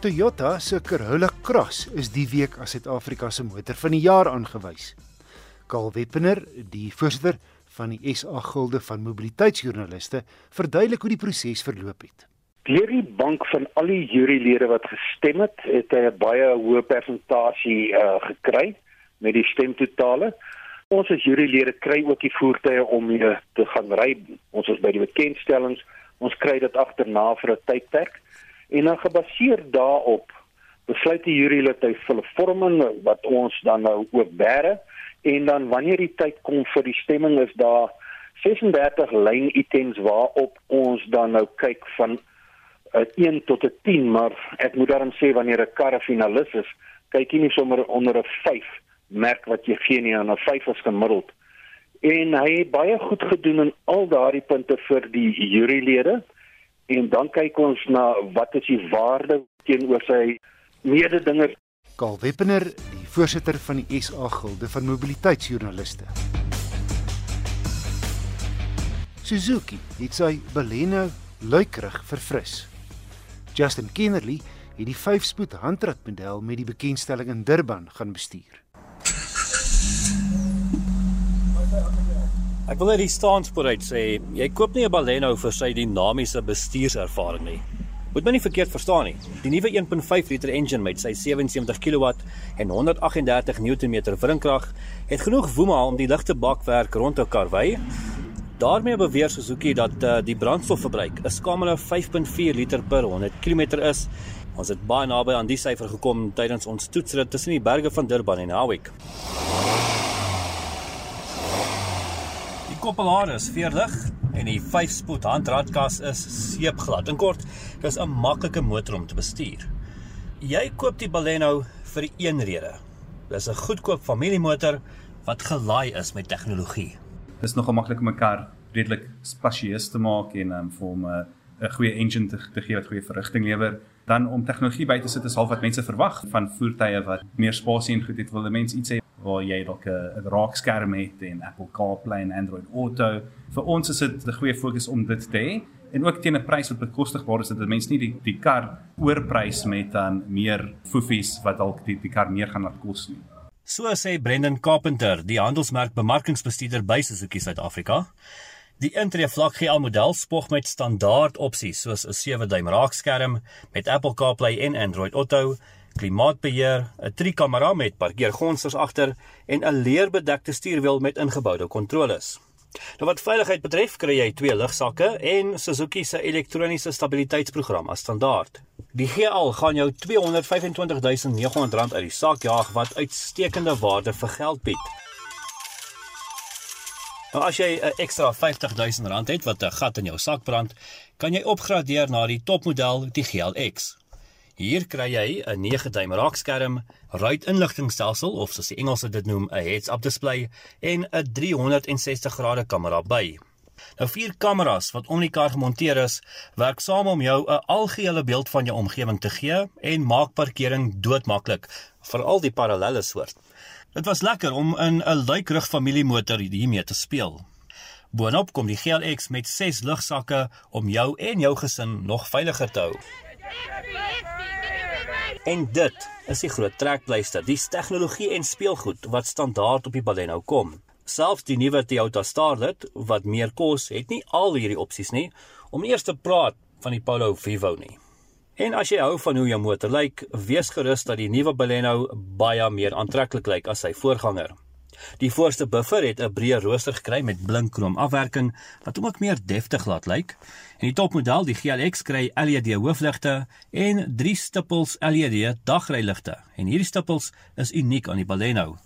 Toyota se Corolla Cross is die week as Suid-Afrika se motor van die jaar aangewys. Karl Weppener, die voorsitter van die SA Gilde van Mobiliteitsjoernaliste, verduidelik hoe die proses verloop het. Deur die bank van al die jurylede wat gestem het, het hy 'n baie hoë persentasie uh, gekry met die stemtotale. Ons as jurylede kry ook die voertuie om mee te gaan ry. Ons is by die bekendstellings. Ons kry dit agterna vir 'n tydperk en dan gebaseer daarop besluit die jury dat hy hulle vorming wat ons dan nou ook bære en dan wanneer die tyd kom vir die stemming is daar 36 lyn items waarop ons dan nou kyk van 'n uh, 1 tot 'n 10 maar ek moet daarom sê wanneer 'n kar finalis is kyk jy nie sommer onder 'n 5 merk wat jy gee nie aan 'n 5 is gemiddeld. En hy het baie goed gedoen in al daardie punte vir die jurylede en dan kyk ons na wat is die waarde teenoor sy mededingers. Karl Weppener, die voorsitter van die SA Gilde van Mobiliteitsjoernaliste. Suzuki het sy Baleno luikerig verfris. Justin Kennerly het die 5-spoed handratmodel met die bekendstelling in Durban gaan bestuur. Ek wil net die staanspoor uit sê, jy koop nie 'n Baleno vir sy dinamiese bestuurservaring nie. Moet my nie verkeerd verstaan nie. Die nuwe 1.5 liter engine met sy 77 kW en 138 Nm wringkrag het genoeg woema om die ligte bakwerk rond te kar wy. daarmee beweer Suzuki dat uh, die brandstofverbruik 'n skamele 5.4 liter per 100 km is. Ons het baie naby aan die syfer gekom tydens ons toetsrit tussen die berge van Durban en Howick. Koppelaar is veerlig en die 5-spoed handratkas is seepglad. In kort, dis 'n maklike motor om te bestuur. Jy koop die Baleno vir een rede. Dis 'n goedkoop familiemotor wat gelaai is met tegnologie. Dis nogal maklik om 'n kar redelik spasieus te maak en um, vir hom 'n 'n goeie engine te, te gee wat goeie verrigting lewer. Dan om tegnologie by te sit is half wat mense verwag van voertuie wat meer spasie en goed het. Wil mense iets hê waar jy dalk 'n raakskerm het en Apple CarPlay en Android Auto. Vir ons is dit 'n goeie fokus om dit te hê en ook teen 'n prys wat bekostigbaar is dat mense nie die die kar oorprys met dan meer foefies wat dalk die die kar meer gaan laat kos nie. So sê Brendan Carpenter, die handelsmerk bemarkingsbestuurder by Suzuki Suid-Afrika. Die intree vlak GL model spog met standaard opsies soos 'n 7-duim raakskerm met Apple CarPlay en Android Auto klimaatbeheer, 'n trikamera met parkeergonsters agter en 'n leerbedekte stuurwiel met ingeboude kontroles. Nou wat veiligheid betref, kry jy twee lugsakke en Suzuki se elektroniese stabiliteitsprogram as standaard. Die GL gaan jou R225900 uit die sak jaag wat uitstekende waarde vir geld bied. Nou as jy 'n ekstra R50000 het wat 'n gat in jou sak brand, kan jy opgradeer na die topmodel, die GLX. Hier kry jy 'n 9-duim raakskerm, ruitinligtingstelsel of soos die Engelse dit noem, 'n heads-up display en 'n 360 grade kamera by. Nou vier kameras wat om die kar gemonteer is, werk saam om jou 'n algehele beeld van jou omgewing te gee en maak parkering doodmaklik, veral die parallelle soort. Dit was lekker om in 'n luikrug familiemotor hiermee te speel. Boonop kom die GLX met 6 lugsakke om jou en jou gesin nog veiliger te hou. En dit is die groot trekpleister, die tegnologie en speelgoed wat standaard op die Baleno kom. Selfs die nuwe Toyota Starlet wat meer kos, het nie al hierdie opsies nie om eers te praat van die Polo Vivo nie. En as jy hou van hoe jou motor lyk, wees gerus dat die nuwe Baleno baie meer aantreklik lyk as sy voorganger. Die voorste buffer het 'n breë rooster gekry met blinkkrom afwerking wat hom ook meer deftig laat lyk. En die topmodel, die GLX, kry LED hoofligte en drie stippels LED dagryligte. En hierdie stippels is uniek aan die Baleno.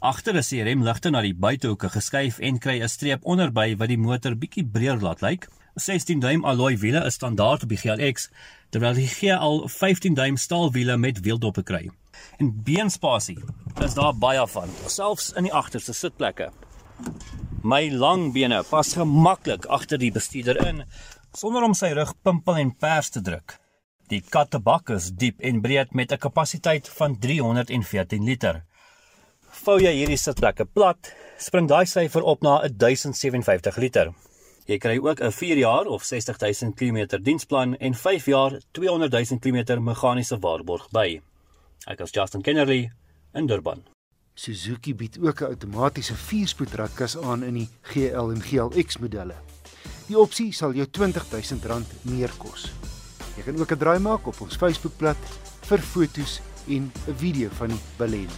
Agter is die remligte na die buitehoeke geskuif en kry 'n streep onderby wat die motor bietjie breër laat lyk. 16 duim alloy wiele is standaard op die GLX, terwyl die GL 15 duim staalwiele met wieldoppe kry. En beenspasie is daar baie van, selfs in die agterste sitplekke. My lang bene pas gemaklik agter die bestuurder in sonder om sy rug pimpel en pers te druk. Die kattebak is diep en breed met 'n kapasiteit van 314 liter. Vou jy hierdie sitplekke plat, spring daai syfer op na 1057 liter. Jy kry ook 'n 4 jaar of 60 000 km diensplan en 5 jaar 200 000 km meganiese waarborg by. Ek is Justin Kennerly in Durban. Suzuki bied ook 'n outomatiese vierspoedradkas aan in die GL en GLX modelle. Die opsie sal jou R20000 meer kos. Jy kan ook 'n draai maak op ons Facebookblad vir fotos en 'n video van die Baleno.